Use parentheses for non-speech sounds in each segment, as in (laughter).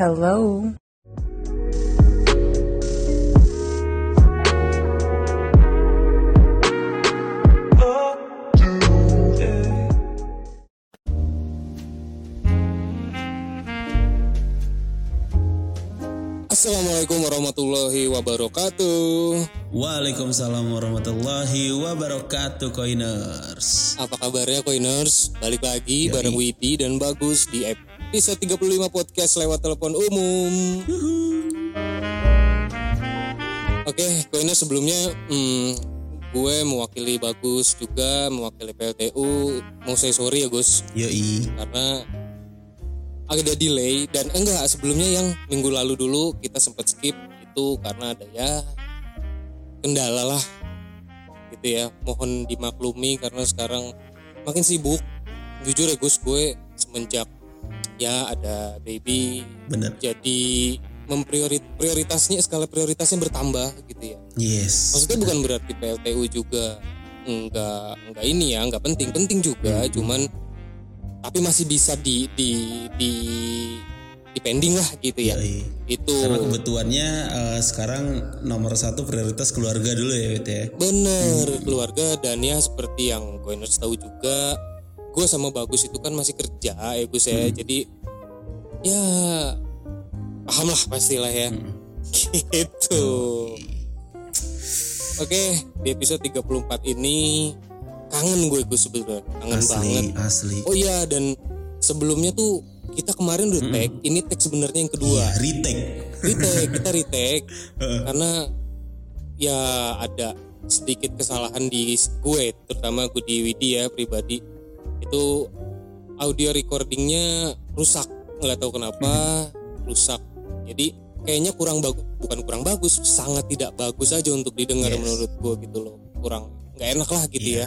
Hello. Assalamualaikum warahmatullahi wabarakatuh. Waalaikumsalam warahmatullahi wabarakatuh Coiners Apa kabarnya Coiners? Balik lagi Yoi. bareng Widi dan Bagus di episode 35 podcast lewat telepon umum. Oke, Coiners sebelumnya hmm, gue mewakili Bagus juga mewakili PLTU. Mau saya sorry ya Gus Yoi karena ada delay dan enggak sebelumnya yang minggu lalu dulu kita sempat skip itu karena ada ya kendala lah gitu ya mohon dimaklumi karena sekarang makin sibuk jujur ya Gus gue semenjak ya ada baby. Bener. Jadi mempriorit prioritasnya skala prioritasnya bertambah gitu ya. Yes. Maksudnya bukan berarti PLTU juga enggak enggak ini ya enggak penting. Penting juga Hmm. cuman tapi masih bisa di di di di pending lah gitu ya. Yoi. itu. Karena kebetulannya eh, sekarang nomor satu prioritas keluarga dulu ya Wit ya. Bener keluarga dan ya seperti yang Coiners tahu juga gue sama Bagus itu kan masih kerja ya Gus ya. Jadi ya paham lah pastilah ya. (laughs) Gitu. Oke di episode 34 ini kangen gue Gus sebenarnya. Kangen banget. Asli. Asli oh iya dan sebelumnya tuh kita kemarin udah tag. Ini tag sebenarnya yang kedua. Iya retake. Retake kita (laughs) retake. Karena ya ada sedikit kesalahan di gue terutama gue di Widi ya pribadi itu audio recordingnya rusak. Nggak tahu kenapa rusak. Jadi kayaknya kurang bagus. Bukan kurang bagus sangat tidak bagus aja untuk didengar Yes. menurut gue gitu loh. Kurang nggak enak lah gitu ya.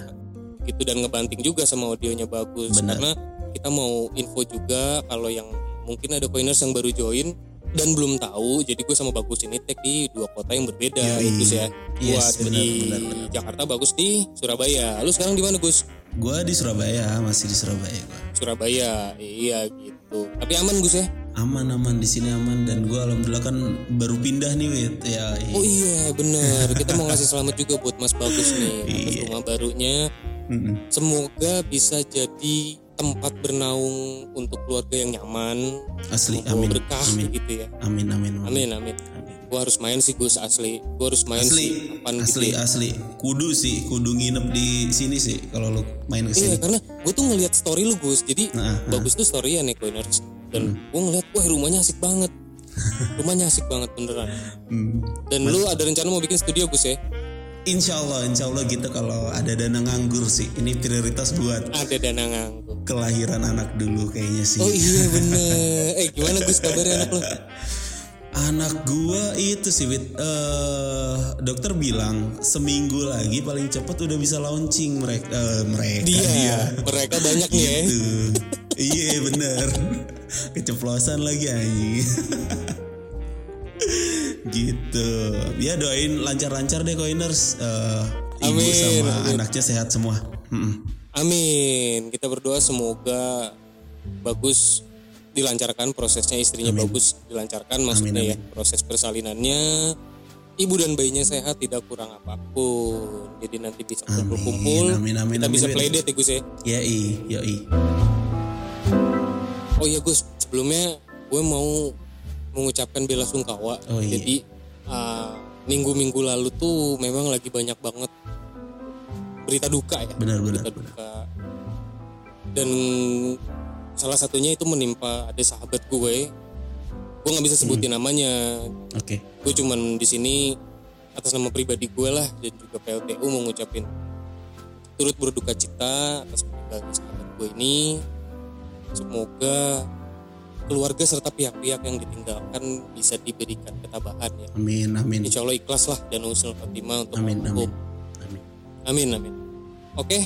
Gitu dan ngebanting juga sama audionya bagus. Benar. karena kita mau info juga kalau yang mungkin ada coiners yang baru join dan belum tahu jadi gue sama bagus ini tag di dua kota yang berbeda Yoi. Gus ya. Gue Yes, ada benar, di benar, benar. Jakarta bagus di Surabaya. Lu sekarang di mana Gus Gue di Surabaya masih di Surabaya gue Surabaya iya gitu. Tapi aman Gus ya? Aman aman. Di sini aman. Dan gue alhamdulillah kan baru pindah nih Wit. Ya iya. oh iya bener. Kita mau ngasih selamat juga buat Mas Bagus nih. (laughs) Atas Iya. rumah barunya. Mm-mm. semoga bisa jadi tempat bernaung untuk keluarga yang nyaman. Asli amin. berkah amin. gitu ya. Amin amin amin. Amin Amin. Gue harus main sih Gus asli gue harus main Asli, sih kapan gitu asli, ya. asli. Kudu sih, kudu nginep di sini sih kalau lu main ke Iya karena gue tuh ngeliat story lu Gus Jadi Nah, nah. bagus tuh story ya nih Coiners Dan gue ngeliat wah rumahnya asik banget (laughs) Rumahnya asik banget beneran Hmm. Dan lu ada rencana mau bikin studio Gus ya Insya Allah, insya Allah gitu kalau ada dana nganggur sih. Ini prioritas buat Ada dana nganggur kelahiran anak dulu kayaknya sih. Oh iya bener (laughs) Eh gimana Gus kabarnya anak lu Anak gua itu sih, Wit. Eh, dokter bilang seminggu lagi paling cepat udah bisa launching mereka. eh, mereka Dia, mereka banyak nih ya Gitu. iya bener. Keceplosan lagi anjing. gitu. Ya doain lancar-lancar deh coiners. Eh, ibu Amin, sama amin. anaknya sehat semua. Amin Kita berdoa semoga Bagus dilancarkan prosesnya Istrinya bagus dilancarkan maksudnya ya Proses persalinannya Ibu dan bayinya sehat tidak kurang apa pun Jadi nanti bisa kumpul-kumpul amin, amin, Kita amin, bisa amin. playdate ya Gus ya Yoi, yoi. Oh iya Gus, sebelumnya gue mau mengucapkan bela sungkawa. Oh iya. Jadi uh, minggu-minggu lalu tuh memang lagi banyak banget berita duka ya. Benar, benar, berita duka. Dan salah satunya itu menimpa ada sahabat gue. Gue nggak bisa sebutin Hmm. namanya. Oke. Gue cuman di sini atas nama pribadi gue lah dan juga PLTU mau ngucapin turut berduka cita atas meninggalnya sahabat gue ini. Semoga keluarga serta pihak-pihak yang ditinggalkan bisa diberikan ketabahan ya. Amin, amin. Insya Allah ikhlas lah dan usul khotimah untuk Amin, amin. Amin. Amin, amin. Oke,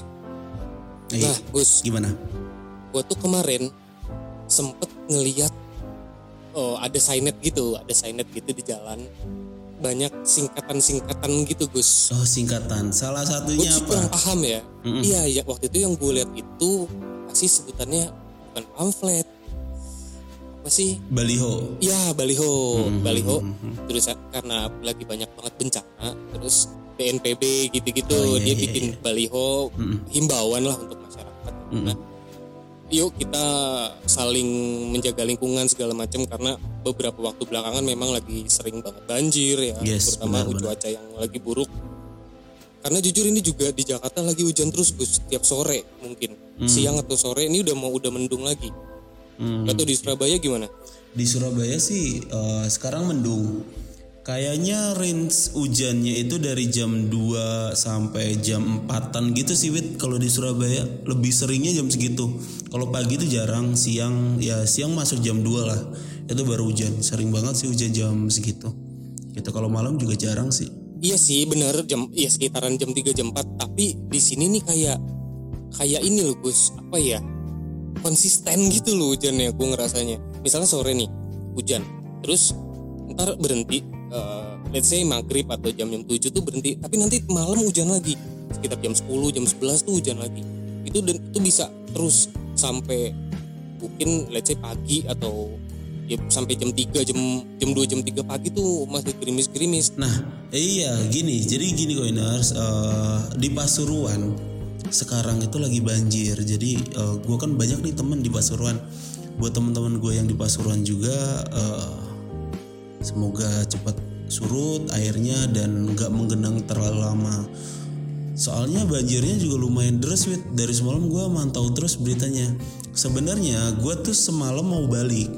Eh, nah Gus, gimana? Gue tuh kemarin sempet ngeliat oh ada signet gitu, ada signet gitu di jalan. Banyak singkatan-singkatan gitu Gus. Oh, singkatan. Salah Gue satunya kurang apa? paham ya. Mm-mm. Iya, ya waktu itu yang gue lihat itu pasti sebutannya bukan pamflet. Apa sih Baliho. ya baliho Hmm, baliho terus karena lagi banyak banget bencana terus BNPB gitu-gitu Oh, iya, dia iya, bikin baliho himbauan lah untuk masyarakat nah yuk kita saling menjaga lingkungan segala macam karena beberapa waktu belakangan memang lagi sering banget banjir ya Yes, terutama benar, benar. cuaca yang lagi buruk karena jujur ini juga di Jakarta lagi hujan terus Gus setiap sore mungkin siang atau sore ini udah mau udah mendung lagi Hmm. atau di Surabaya gimana Di Surabaya sih eh, sekarang mendung. Kayaknya range hujannya itu dari jam 2 sampai jam 4-an gitu sih Wit kalau di Surabaya. Lebih seringnya jam segitu. Kalau pagi itu jarang, siang ya siang masuk jam 2 lah. Itu baru hujan. Sering banget sih hujan jam segitu. Gitu kalau malam juga jarang sih. Iya sih bener jam ya sekitaran jam 3 jam 4 tapi di sini nih kayak kayak ini loh Gus apa ya konsisten gitu loh hujannya gue ngerasanya misalnya sore nih hujan terus ntar berhenti eh, let's say maghrib atau jam jam 7 tuh berhenti tapi nanti malam hujan lagi sekitar jam 10 jam 11 tuh hujan lagi itu dan itu bisa terus sampai mungkin let's say pagi atau ya sampai jam 3 jam jam 2 jam 3 pagi tuh masih gerimis-gerimis Nah, iya gini. Jadi gini Coiners, eh, di Pasuruan sekarang itu lagi banjir. Jadi gue kan banyak nih temen di Pasuruan. Buat teman-teman gue yang di Pasuruan juga, eh, semoga cepat surut airnya dan nggak menggenang terlalu lama. Soalnya banjirnya juga lumayan deras, Wit. Dari semalam gue mantau terus beritanya. Sebenarnya gue tuh semalam mau balik,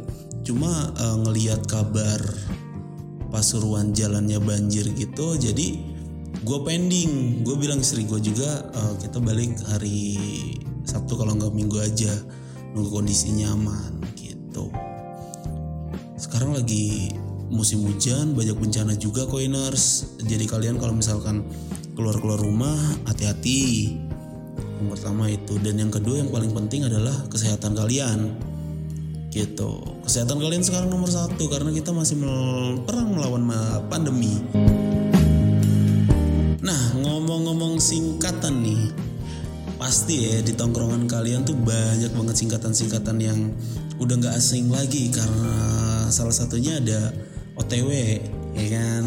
cuma eh, ngeliat kabar Pasuruan jalannya banjir gitu jadi gue pending gue bilang istri gue juga "Eh, kita balik hari Sabtu kalau nggak Minggu aja nunggu kondisinya aman gitu sekarang lagi musim hujan banyak bencana juga coiners jadi kalian kalau misalkan keluar-keluar rumah hati-hati. Yang pertama itu. Dan yang kedua yang paling penting adalah kesehatan kalian. Gitu. Kesehatan kalian sekarang nomor satu karena kita masih mel- perang melawan pandemi. Nah ngomong-ngomong singkatan nih. Pasti ya di tongkrongan kalian tuh banyak banget singkatan-singkatan yang udah nggak asing lagi karena salah satunya ada OTW ya kan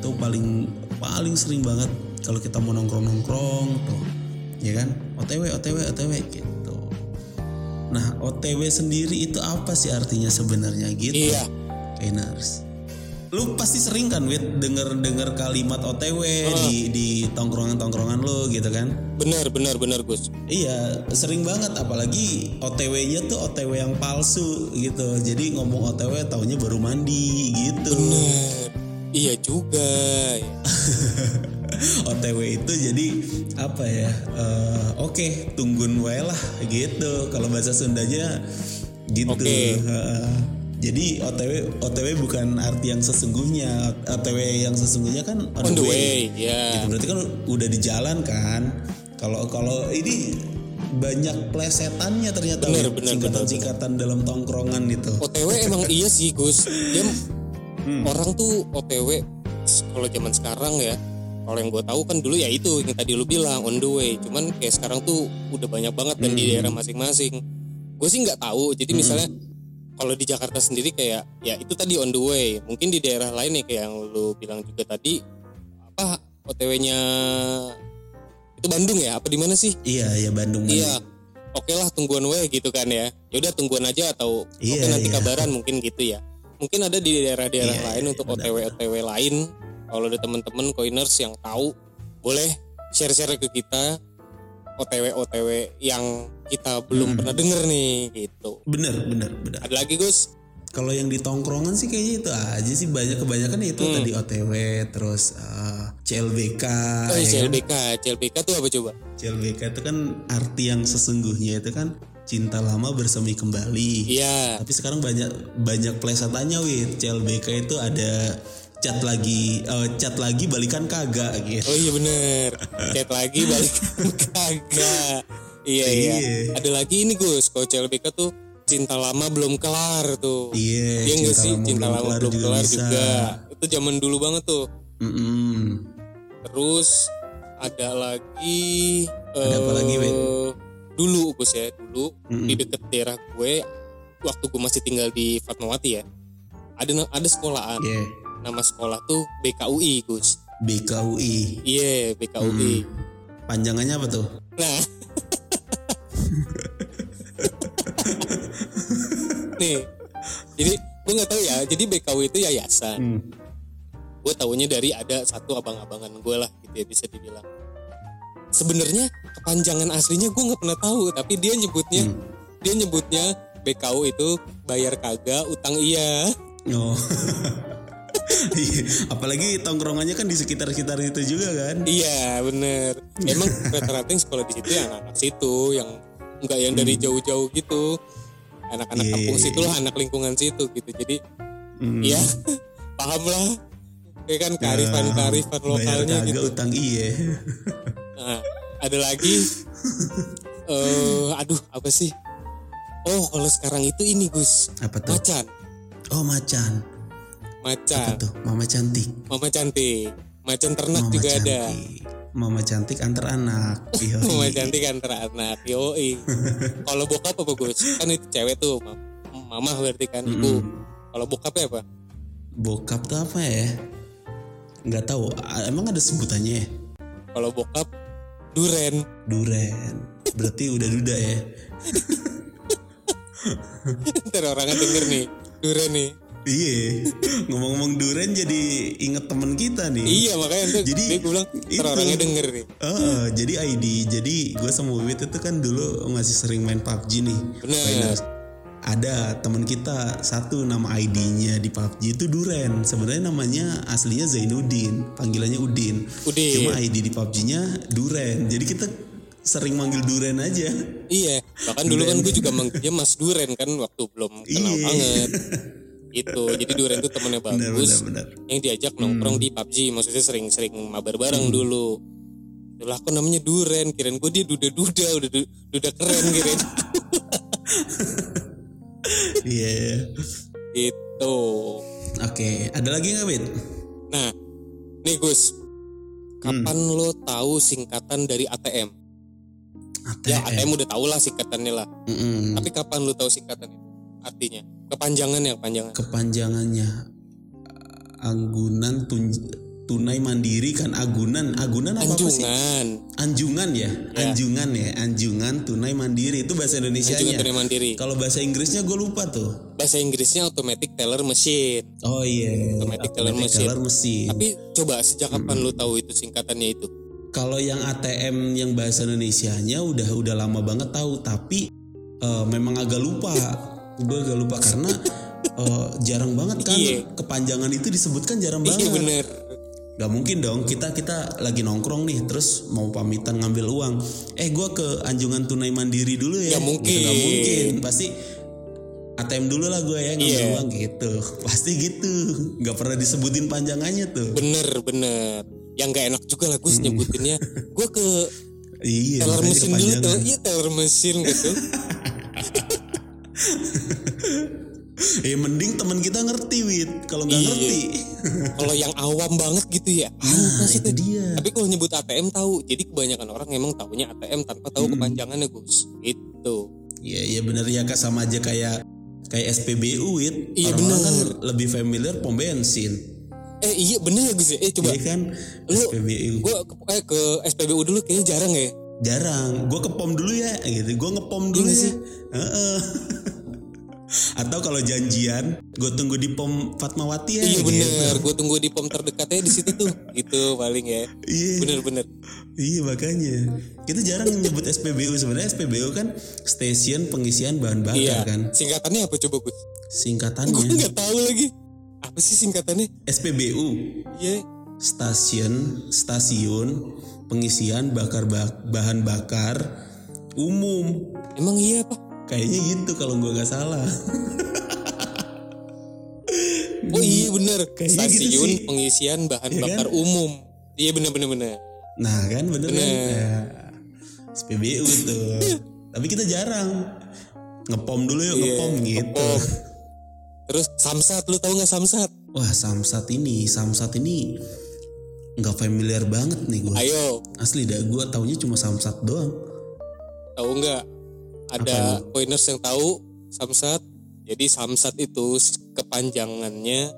tuh paling paling sering banget kalau kita mau nongkrong-nongkrong tuh ya kan OTW OTW OTW gitu Nah, OTW sendiri itu apa sih artinya sebenarnya gitu? Iya. Kainers. Lu pasti sering kan, Wit, denger-denger kalimat OTW di di tongkrongan-tongkrongan lu gitu kan? benar benar benar Gus Iya, sering banget apalagi OTW-nya tuh OTW yang palsu gitu. Jadi ngomong OTW taunya baru mandi gitu. benar iya juga. (laughs) OTW itu jadi apa ya? eh, Oke, tungguin wae lah gitu. Kalau bahasa Sundanya gitu. Heeh. Jadi OTW OTW bukan arti yang sesungguhnya. OTW yang sesungguhnya kan on, on the way ya Gitu. Berarti kan udah di jalan kan. Kalau kalau ini banyak plesetannya ternyata Bener, bener, singkatan-singkatan dalam tongkrongan itu. OTW emang iya sih Gus dia Hmm. orang tuh OTW kalau zaman sekarang ya kalau yang gue tahu kan dulu ya itu yang tadi lu bilang on the way cuman kayak sekarang tuh udah banyak banget dan di Hmm. daerah masing-masing gue sih nggak tahu jadi misalnya kalau di Jakarta sendiri kayak ya itu tadi on the way mungkin di daerah lain ya kayak yang lu bilang juga tadi apa OTW-nya itu Bandung ya apa di mana sih Iya, iya Bandung. Iya. Oke lah tungguan we gitu kan ya. Ya udah tungguan aja atau Iya, oke nanti iya. kabaran mungkin gitu ya. Mungkin ada di daerah-daerah Iya, lain iya, untuk benar, OTW OTW lain. Kalau ada teman-teman coiners yang tahu boleh share-share ke kita OTW OTW yang kita belum Hmm. pernah denger nih gitu. Bener, bener, bener. Ada lagi Gus? Kalau yang di tongkrongan sih kayaknya itu aja sih banyak kebanyakan itu Hmm. tadi OTW terus eh, CLBK. Oh, ya kan? CLBK. CLBK tuh apa coba? CLBK itu kan arti yang sesungguhnya itu kan cinta lama bersemi kembali. Iya. Tapi sekarang banyak banyak plesetannya wit. CLBK itu ada chat lagi eh, chat lagi balikan kagak gitu. Oh iya bener. Chat lagi balik (laughs) kagak. Iya, iya. Iya. Ada lagi ini Gus. Kalau CLBK tuh cinta lama belum kelar tuh. Iya, Iya nggak sih cinta lama belum kelar bisa. juga. Itu zaman dulu banget tuh. Mm-mm. Terus ada lagi Ada apa eh, lagi, Win? Dulu Gus ya, dulu Mm-mm. di deket daerah gue waktu gue masih tinggal di Fatmawati ya. Ada ada sekolahan. Iya. Nama sekolah tuh BKUI, Gus. BKUI. Iya, BKUI. Panjangannya apa tuh? Nah. Nih. Jadi gue nggak tahu ya. Jadi BKUI itu yayasan. Hmm. Gue taunya dari ada satu abang-abangan gue lah gitu ya bisa dibilang. Sebenarnya kepanjangan aslinya gue nggak pernah tahu, tapi dia nyebutnya Hmm. dia nyebutnya BKU itu bayar kagak utang iya. Oh. (laughs) Iya, Apalagi tongkrongannya kan di sekitar-sekitar itu juga kan? Iya bener. Emang rata-rata yang sekolah di situ ya anak-anak situ yang enggak yang dari jauh-jauh gitu. Anak-anak Hmm. Iya, kampung iya, situ lah, anak lingkungan situ gitu. Jadi Hmm. ya (laughs) paham lah. Kayak kan kearifan-kearifan Bayar lokalnya gitu. utang iya. Nah, ada lagi (laughs) eh aduh apa sih? Oh, kalau sekarang itu ini Gus, Apa tuh? macan. Oh macan. Apa Macan. tuh? Mama cantik. Mama cantik. Macan ternak Mama juga cantik. ada. Mama cantik antar anak. (laughs) Mama cantik antara anak. Yoi. (laughs) Kalau bokap apa Gus? Kan itu cewek tuh. mam- Mama berarti kan ibu. Kalau bokapnya apa? Bokap tuh apa ya? Nggak tahu. Emang ada sebutannya ya? Kalau bokap duren. Duren. Berarti udah duda ya? (laughs) Ntar orangnya denger nih. Duren nih. Iya. (laughs) Ngomong-ngomong duren jadi inget temen kita nih. Iya makanya ntar Jadi, dia gue bilang itu. orangnya denger nih. Heeh, jadi ID. Jadi gue sama Wit itu kan dulu masih sering main PUBG nih. Finals. Ada teman kita satu nama ID-nya di PUBG itu Duren. Sebenarnya namanya aslinya Zainuddin, panggilannya Udin. Udin. Cuma ID di PUBG-nya Duren. Jadi kita sering manggil Duren aja. Iya. Bahkan dulu kan gue juga manggilnya Mas Duren kan waktu belum kenal Iya. banget. (laughs) Itu. Jadi Duren tuh temennya bagus. benar, benar. Yang diajak nongkrong di PUBG. Maksudnya sering-sering mabar bareng Hmm. dulu. Itulah kok namanya Duren. Kirain gue dia duda-duda. Udah du- duda keren kirain. (laughs) Iya. gitu. Oke, ada lagi nggak Wit? Nah, nih Gus, kapan Hmm. lo tahu singkatan dari ATM? ATM. Ya ATM udah tau lah singkatannya lah. Mm-mm. Tapi kapan lo tahu singkatan itu? Artinya, kepanjangan ya kepanjangan. kepanjangannya. Agunan tun- tunai mandiri kan agunan. Agunan apa, apa sih? Anjungan, anjungan ya? Anjungan ya? Anjungan tunai mandiri. Itu bahasa Indonesia anjungan nya tunai mandiri. kalau bahasa Inggrisnya gue lupa tuh. Bahasa Inggrisnya automatic teller machine. oh iya. Automatic teller mesin. teller mesin Tapi coba sejak kapan lo tahu itu singkatannya itu? kalau yang ATM yang bahasa Indonesianya udah udah lama banget tahu. Tapi eh, memang agak lupa gue agak lupa karena eh, jarang banget kan Iya. kepanjangan itu disebutkan jarang Iya banget bener. Gak mungkin dong kita kita lagi nongkrong nih terus mau pamitan ngambil uang. Eh gua ke anjungan tunai mandiri dulu ya. Nggak mungkin. Gitu, nggak mungkin. Pasti ATM dulu lah gue ya ngambil Iya. uang gitu. (laughs) Pasti gitu. Gak pernah disebutin panjangannya tuh. Bener bener. Yang gak enak juga lah Gus nyebutinnya. (laughs) Gue ke Iya. teller mesin dulu tuh. Iya teller mesin gitu. (laughs) Eh (laughs) mending teman kita ngerti wit. Kalau nggak Iya. ngerti. (laughs) Kalau yang awam banget gitu ya. Nah itu dia. Tapi kalau nyebut ATM tahu. Jadi kebanyakan orang emang taunya ATM tanpa tahu kepanjangannya Gus. Itu. Iya iya bener ya kak sama aja kayak kayak SPBU wit. Iya, Orang-orang kan lebih familiar pom bensin. Eh iya bener ya Gus ya. Eh coba. Iya kan Lu- SPBU. Gue ke, eh, ke SPBU dulu kayaknya jarang ya. jarang gue ke pom dulu ya gitu gue ngepom dulu Iya ya sih. Heeh. (laughs) atau kalau janjian gue tunggu di pom Fatmawati ya Iya gitu. bener. Gue tunggu di pom terdekatnya di situ tuh. (laughs) Gitu paling ya. iya Bener-bener. iya makanya kita jarang nyebut SPBU sebenarnya SPBU kan stasiun pengisian bahan bakar Iya. kan Singkatannya apa coba? Gue singkatannya nggak tahu lagi. Apa sih singkatannya? SPBU Iya. stasiun stasiun pengisian bakar bak- bahan bakar umum Emang iya apa? Kayaknya gitu kalau gue nggak salah (laughs) Oh iya bener. Kayaknya gitu Stasiun sih. pengisian bahan kan? bakar umum. Iya bener-bener bener. Nah kan bener, kan? Bener. Ya, SPBU tuh. (laughs) Tapi kita jarang ngepom dulu yuk Iya, ngepom gitu. ngepom. Terus Samsat lu tahu nggak Samsat? Wah Samsat ini, Samsat ini nggak familiar banget nih gue. Ayo, Asli dah gue taunya cuma Samsat doang. tahu nggak? Ada pointers yang tahu Samsat? Jadi Samsat itu kepanjangannya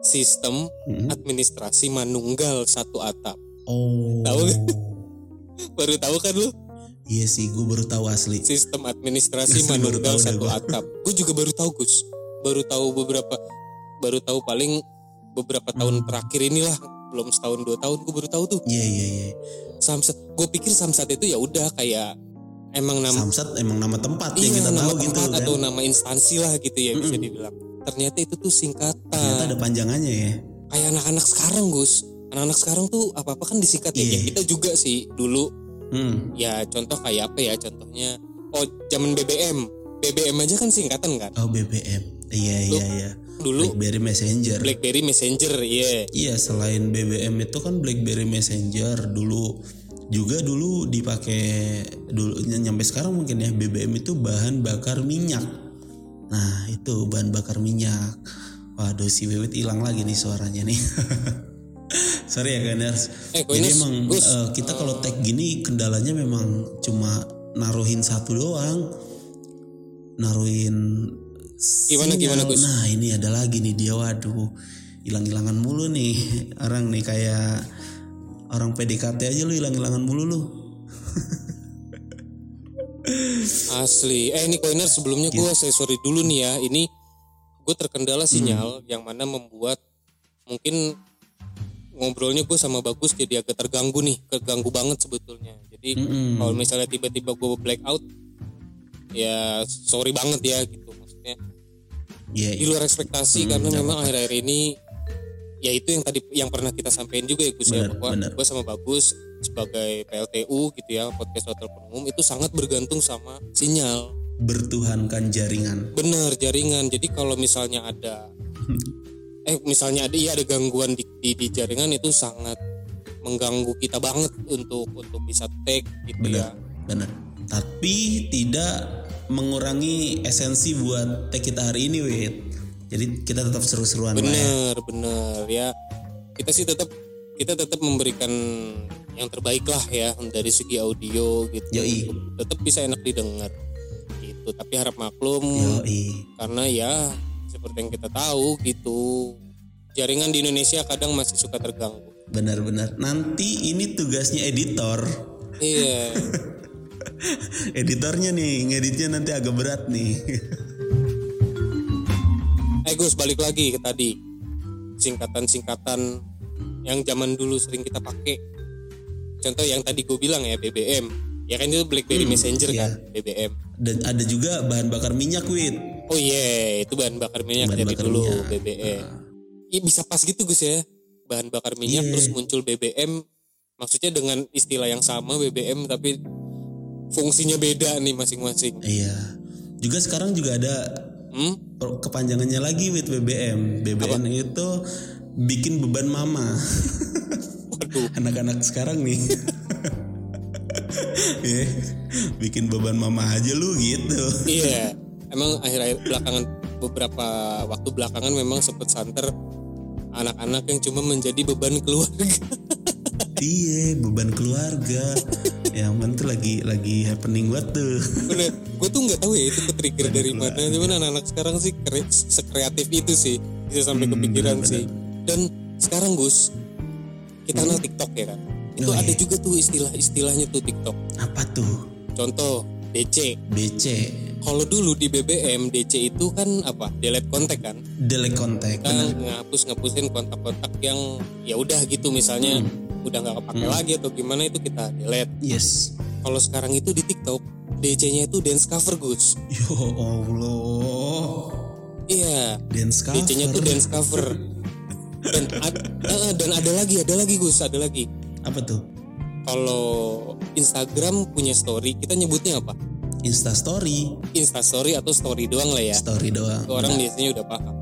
sistem Mm-mm. administrasi manunggal satu atap. Oh. Tahu? (laughs) Baru tahu kan lu? Iya sih, gue baru tahu asli. Sistem administrasi Baru manunggal satu gua. atap. Gue juga baru tahu Gus. Baru tahu beberapa baru tahu paling beberapa tahun Hmm. terakhir inilah belum setahun dua tahun gue baru tahu tuh Iya iya iya. Samsat. Gue pikir Samsat itu ya udah kayak emang nama Samsat emang nama tempat yang iya kita nama tahu gitu tempat kan. atau nama instansi lah gitu ya bisa Mm-mm. dibilang. Ternyata itu tuh singkatan. Ternyata ada panjangannya ya. Kayak anak-anak sekarang Gus. Anak-anak sekarang tuh apa-apa kan disingkat ya. Iya. Ya kita juga sih dulu Hmm. ya contoh kayak apa ya contohnya oh zaman BBM BBM aja kan singkatan kan Oh BBM. Iya iya iya. dulu BlackBerry Messenger. BlackBerry Messenger iya Iya selain BBM itu kan BlackBerry Messenger dulu juga dulu dipakai dulu ny- nyampe sekarang mungkin ya BBM itu bahan bakar minyak. Nah itu bahan bakar minyak. Waduh si Wiwit hilang lagi nih suaranya nih. (laughs) Sorry ya Ganers. Eh, Jadi emang eh, kita kalau tag gini kendalanya memang cuma naruhin satu doang. Naruhin Gimana, gimana, sinyal. Gus? Nah ini ada lagi nih dia waduh hilang-hilangan mulu nih orang nih kayak orang PDKT aja lu hilang-hilangan mulu lu. asli eh ini Koiner sebelumnya gue saya sorry dulu nih ya ini gue terkendala Hmm. sinyal yang mana membuat mungkin ngobrolnya gue sama Bagus jadi agak terganggu nih terganggu banget sebetulnya jadi Mm-mm. kalau misalnya tiba-tiba gue blackout ya sorry banget ya gitu maksudnya Iya di iya. luar ekspektasi Hmm, karena memang akhir-akhir ini ya itu yang tadi yang pernah kita sampaikan juga ya Gus ya bahwa gue sama Bagus sebagai PLTU gitu ya podcast hotel umum itu sangat bergantung sama sinyal Bertuhankan jaringan. benar jaringan jadi kalau misalnya ada (laughs) eh misalnya ada iya ada gangguan di, di, di jaringan itu sangat mengganggu kita banget untuk untuk bisa tag gitu ya Benar, benar. Tapi tidak mengurangi esensi buat tag kita hari ini, Wit. Jadi kita tetap seru-seruan ya. bener bener ya kita sih tetap kita tetap memberikan yang terbaik lah ya dari segi audio gitu Yoi. tetap bisa enak didengar gitu tapi harap maklum Yoi. karena ya seperti yang kita tahu gitu jaringan di Indonesia kadang masih suka terganggu Benar-benar. Nanti ini tugasnya editor. iya (laughs) Editornya nih, ngeditnya nanti agak berat nih. (laughs) eh Gus balik lagi ke tadi singkatan-singkatan yang zaman dulu sering kita pakai contoh yang tadi gue bilang ya BBM ya kan itu BlackBerry Hmm, Messenger iya. kan BBM Dan ada juga bahan bakar minyak, Wit. Oh iya, itu bahan bakar minyak Bahan dari bakar dulu minyak. BBM. Iya bisa pas gitu Gus ya. Bahan bakar minyak Iya. terus muncul BBM. Maksudnya dengan istilah yang sama BBM tapi fungsinya beda nih masing-masing. Iya. Juga sekarang juga ada Hmm? kepanjangannya lagi with BBM. BBM itu bikin beban mama. (laughs) Anak-anak sekarang nih. (laughs) Iya, bikin beban mama aja lu gitu. Iya. (laughs) Emang akhir-akhir belakangan beberapa waktu belakangan memang sempat santer anak-anak yang cuma menjadi beban keluarga. iya, beban keluarga. Yang mana tuh lagi lagi happening banget tuh. Bener, (laughs) gue tuh nggak tahu ya itu ke-trigger dari mana. Cuman anak-anak sekarang sih kre- sekreatif itu sih bisa sampai Hmm, kepikiran bener-bener. sih. Dan sekarang Gus, kita kenal TikTok ya kan. Itu Oh, ada iya. juga tuh istilah-istilahnya tuh TikTok. Apa tuh? Contoh DC. BC, Kalau dulu di BBM DC itu kan apa? Delete kontak kan. delete kontak. Kita ngapus ngapusin kontak-kontak yang ya udah gitu misalnya udah nggak kepake lagi atau gimana itu kita delete. Yes. Kalau sekarang itu di TikTok DC-nya itu dance cover Gus. Yo Allah. Iya, Dance cover. DC-nya tuh dance cover. Dan ad- eh, dan ada lagi, ada lagi Gus, ada lagi. Apa tuh? Kalau Instagram punya story, kita nyebutnya apa? Insta story, Insta story atau story doang lah ya. story doang. Itu orang biasanya udah paham.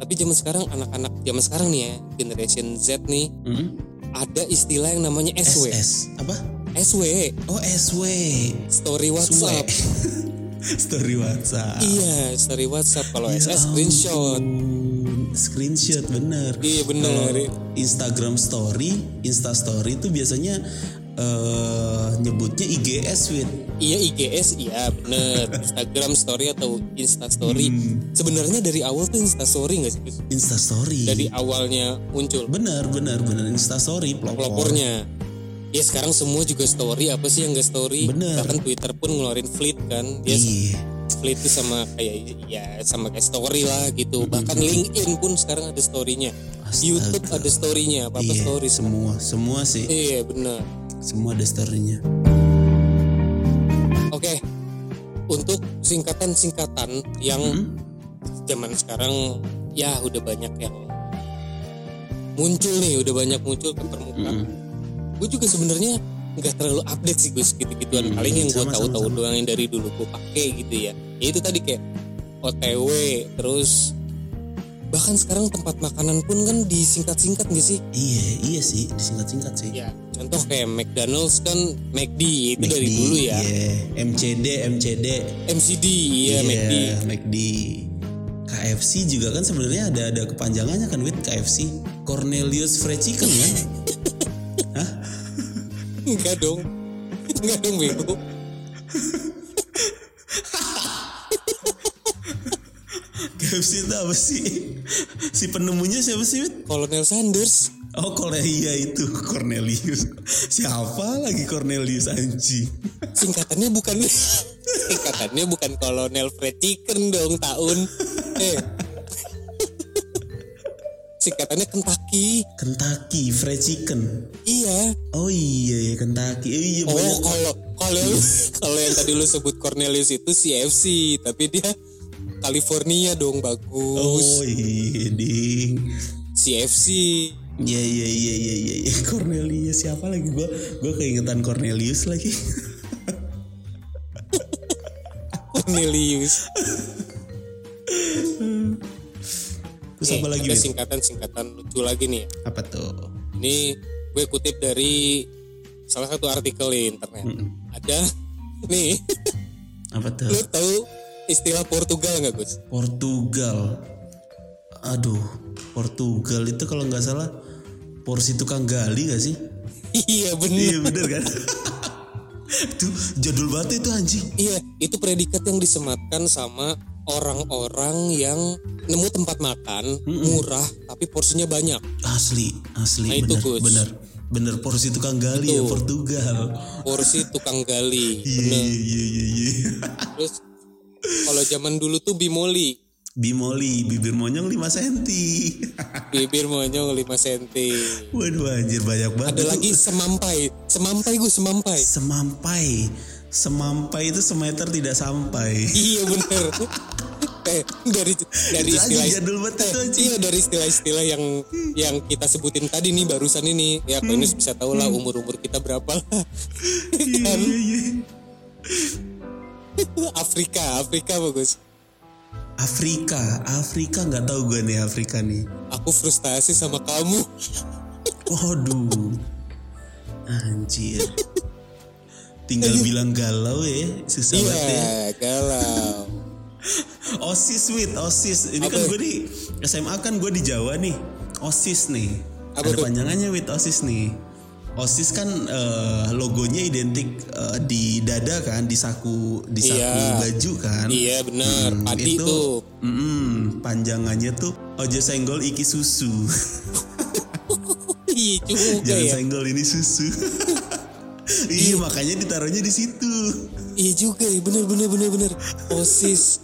Tapi zaman sekarang anak-anak zaman sekarang nih ya, generation Z nih, Hmm? Ada istilah yang namanya SW. SS. Apa? SW, Oh SW. story WhatsApp. (laughs) story WhatsApp. Iya, story WhatsApp. Kalau Ya SS screenshot. Screenshot bener. Iya bener. Kalau Instagram story, Insta story itu biasanya eh nyebutnya IGS Wit. Iya IGS iya bener (laughs) Instagram story atau Insta story Hmm. sebenarnya dari awal tuh Insta story nggak sih? Insta Story. dari awalnya muncul benar benar benar Insta Story pelopor. pelopornya ya sekarang semua juga story apa sih yang gak story Bener. bahkan Twitter pun ngeluarin fleet kan dia Iya. fleet itu sama kayak ya sama kayak story lah gitu bahkan LinkedIn pun sekarang ada storynya Astaga. YouTube ada storynya apa apa Iya, story semua semua sih iya benar semua ada storynya. oke untuk singkatan-singkatan yang Hmm? zaman sekarang ya udah banyak yang muncul nih udah banyak muncul ke permukaan Hmm. gue juga sebenarnya nggak terlalu update sih gus gitu-gituan Hmm, paling yang gue tahu-tahu doang yang dari dulu gue pakai gitu ya ya itu tadi kayak OTW terus bahkan sekarang tempat makanan pun kan disingkat-singkat gak sih Iya iya sih disingkat-singkat sih. ya contoh kayak McDonald's kan McD itu dari McD, dulu ya Iya. MCD MCD. MCD iya McD Iya, McD. KFC juga kan sebenarnya ada ada kepanjangannya kan Wit KFC. Cornelius Fried Chicken kan? (laughs) enggak dong enggak dong bego (laughs) KFC itu apa sih? Si penemunya siapa sih? Kolonel Sanders Oh kalau iya itu Cornelius. Siapa lagi Cornelius anjing? singkatannya bukan singkatannya bukan Kolonel Chicken dong tahun eh singkatannya Kentucky Kentucky Fried Chicken. iya Oh iya ya Kentucky. Oh iya oh kalau kalau kalau yang tadi lu sebut Cornelius itu CFC tapi dia California dong bagus Oh iya ding. CFC Iya iya iya iya iya iya. (laughs) Cornelius siapa lagi gua gua keingetan Cornelius lagi. (laughs) Cornelius Terus apa lagi? ada singkatan-singkatan lucu lagi nih Apa tuh? Ini gue kutip dari salah satu artikel di internet. Ada (laughs) nih, Apa tuh? lu tahu istilah Portugal nggak Gus? Portugal. Aduh, Portugal itu kalau nggak salah porsi tukang gali gak sih? iya bener. Iya bener kan? (laughs) itu jadul banget itu anjing. Iya, itu predikat yang disematkan sama orang-orang yang nemu tempat makan murah tapi porsinya banyak. Asli, asli Nah, itu, bener, Gus. bener. Bener porsi tukang gali ya Itu. Portugal. Porsi tukang gali. (laughs) Iya iya iya iya. Terus kalau zaman dulu tuh bimoli, Bimoli, bibir monyong 5 cm. bibir monyong 5 cm. Waduh anjir banyak banget. Ada lagi semampai, semampai gue semampai. semampai. Semampai itu semeter tidak sampai. Iya bener. (laughs) eh, dari dari istilah jadul banget eh, iya dari istilah-istilah yang yang kita sebutin tadi nih barusan ini ya kau ini bisa tahu lah umur umur kita berapa lah Iya (laughs) iya iya. (laughs) Afrika Afrika bagus Afrika, Afrika nggak tahu gue nih Afrika nih. aku frustasi sama kamu (laughs) Waduh, anjir. Tinggal bilang galau ya, susah iya banget ya. galau (laughs) Osis wit, osis. Ini Apa? kan gue di SMA kan gue di Jawa nih. Osis nih. Apa Ada tuh? panjangannya wit osis nih. Osis kan eh, logonya identik eh, di dada kan, di saku di saku Iya. baju kan. iya benar Hmm, padi itu, tuh mm, panjangannya tuh ojo senggol iki susu. (laughs) iya juga Jangan ya senggol ini susu. (laughs) iya makanya ditaruhnya di situ. iya juga ya bener bener bener bener osis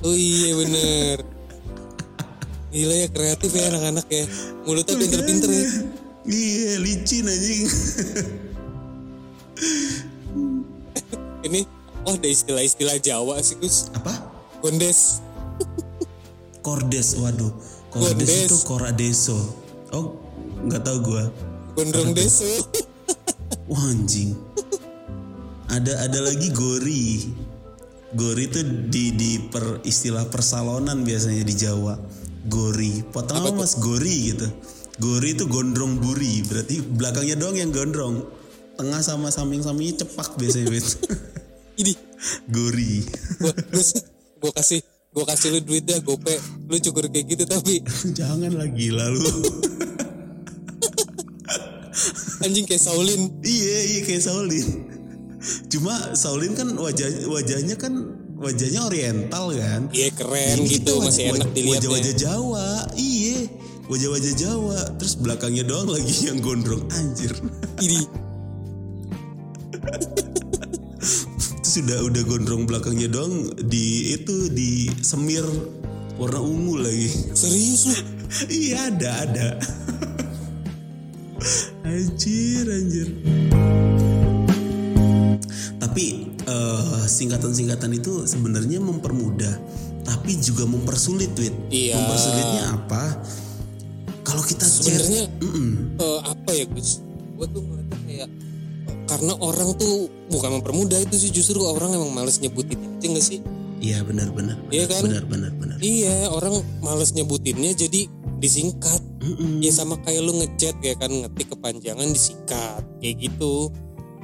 oh iya bener Gila ya kreatif ya anak-anak ya Mulutnya pinter-pinter ya Iya licin anjing. Ini Oh ada istilah-istilah Jawa sih Gus Apa? Gondes Kordes, waduh. Kordes Kordes. itu koradeso. Oh, nggak tahu gua. Gondrong deso Wah anjing. Ada ada lagi gori. Gori itu di di per istilah persalonan biasanya di Jawa. Gori. Potong apa mas gori gitu. Gori itu gondrong buri. Berarti belakangnya doang yang gondrong. Tengah sama samping-sampingnya cepak biasanya. Bet. (laughs) Ini gori. gua, kasih Gue kasih lu duit dah gope Lu cukur kayak gitu tapi (laughs) Jangan lagi lalu. (laughs) Anjing kayak Saulin. Iya iya kayak Saulin. Cuma Saulin kan wajah wajahnya kan wajahnya Oriental kan. Iya keren Ini gitu, masih enak dilihatnya. Wajah-wajah Jawa, iya. Wajah-wajah Jawa, terus belakangnya doang lagi yang gondrong anjir. Ini Terus udah udah gondrong belakangnya doang di itu di semir warna ungu lagi. serius lu. iya ada ada. anjir anjir. Tapi eh, singkatan-singkatan itu sebenarnya mempermudah, tapi juga mempersulit, Wit. Iya. Mempersulitnya apa? Sebenarnya eh, apa ya Gus? Gue tuh ngeliatnya kayak karena orang tuh bukan mempermudah itu sih justru orang emang males nyebutin aja nggak sih? Iya benar-benar. Iya kan? Benar benar. Iya orang males nyebutinnya jadi disingkat. Mm-mm. Ya sama kayak lu ngechat ya kan ngetik kepanjangan disingkat kayak gitu.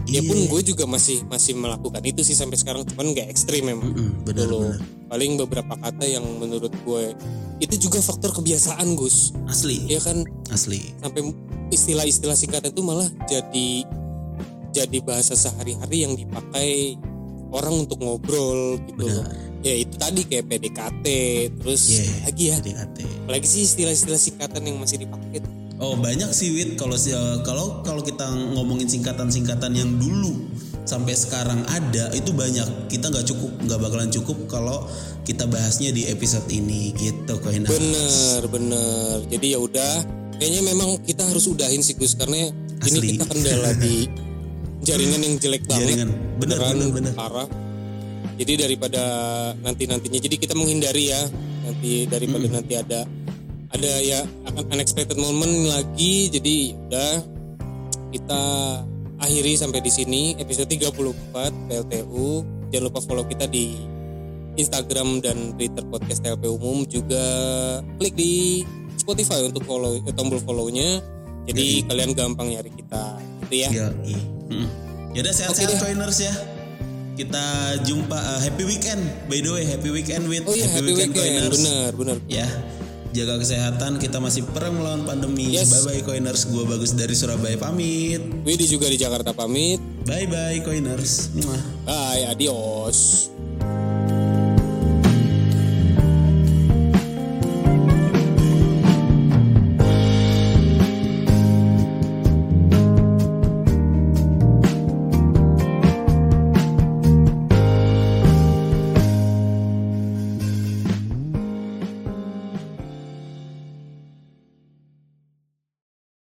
Ya Iya. pun gue juga masih masih melakukan itu sih sampai sekarang cuman nggak ekstrim memang. Mm-mm, benar Dulu benar. paling beberapa kata yang menurut gue itu juga faktor kebiasaan Gus. Asli, Ya kan asli. sampai istilah-istilah singkatan itu malah jadi jadi bahasa sehari-hari yang dipakai orang untuk ngobrol gitu loh. Ya itu tadi kayak PDKT terus Iya. lagi ya. PDKT. Apalagi sih istilah-istilah singkatan yang masih dipakai. Oh banyak sih Wit kalau eh, kalau kalau kita ngomongin singkatan-singkatan yang dulu sampai sekarang ada itu banyak kita nggak cukup nggak bakalan cukup kalau kita bahasnya di episode ini gitu Koina. Bener bener. Jadi ya udah kayaknya memang kita harus udahin sih Gus karena ini Asli. kita kendala (laughs) di jaringan yang jelek banget. Jaringan. Bener, Beneran bener, bener. Parah. Jadi daripada nanti nantinya jadi kita menghindari ya nanti daripada nanti ada ada ya akan unexpected moment lagi jadi udah kita akhiri sampai di sini episode 34 PLTU jangan lupa follow kita di Instagram dan Twitter podcast TLP umum juga klik di Spotify untuk follow eh, tombol follow-nya jadi kalian gampang nyari kita gitu ya. Hmm. Yaudah sehat-sehat Oke deh. Koiners ya. Kita jumpa eh, happy weekend. By the way, happy weekend with oh iya happy, weekend, Koiners. benar benar Ya. Jaga kesehatan, kita masih perang melawan pandemi. Yes. Bye bye Koiners, gua bagus dari Surabaya pamit. Widi juga di Jakarta pamit Bye bye Koiners. Mwah. bye adios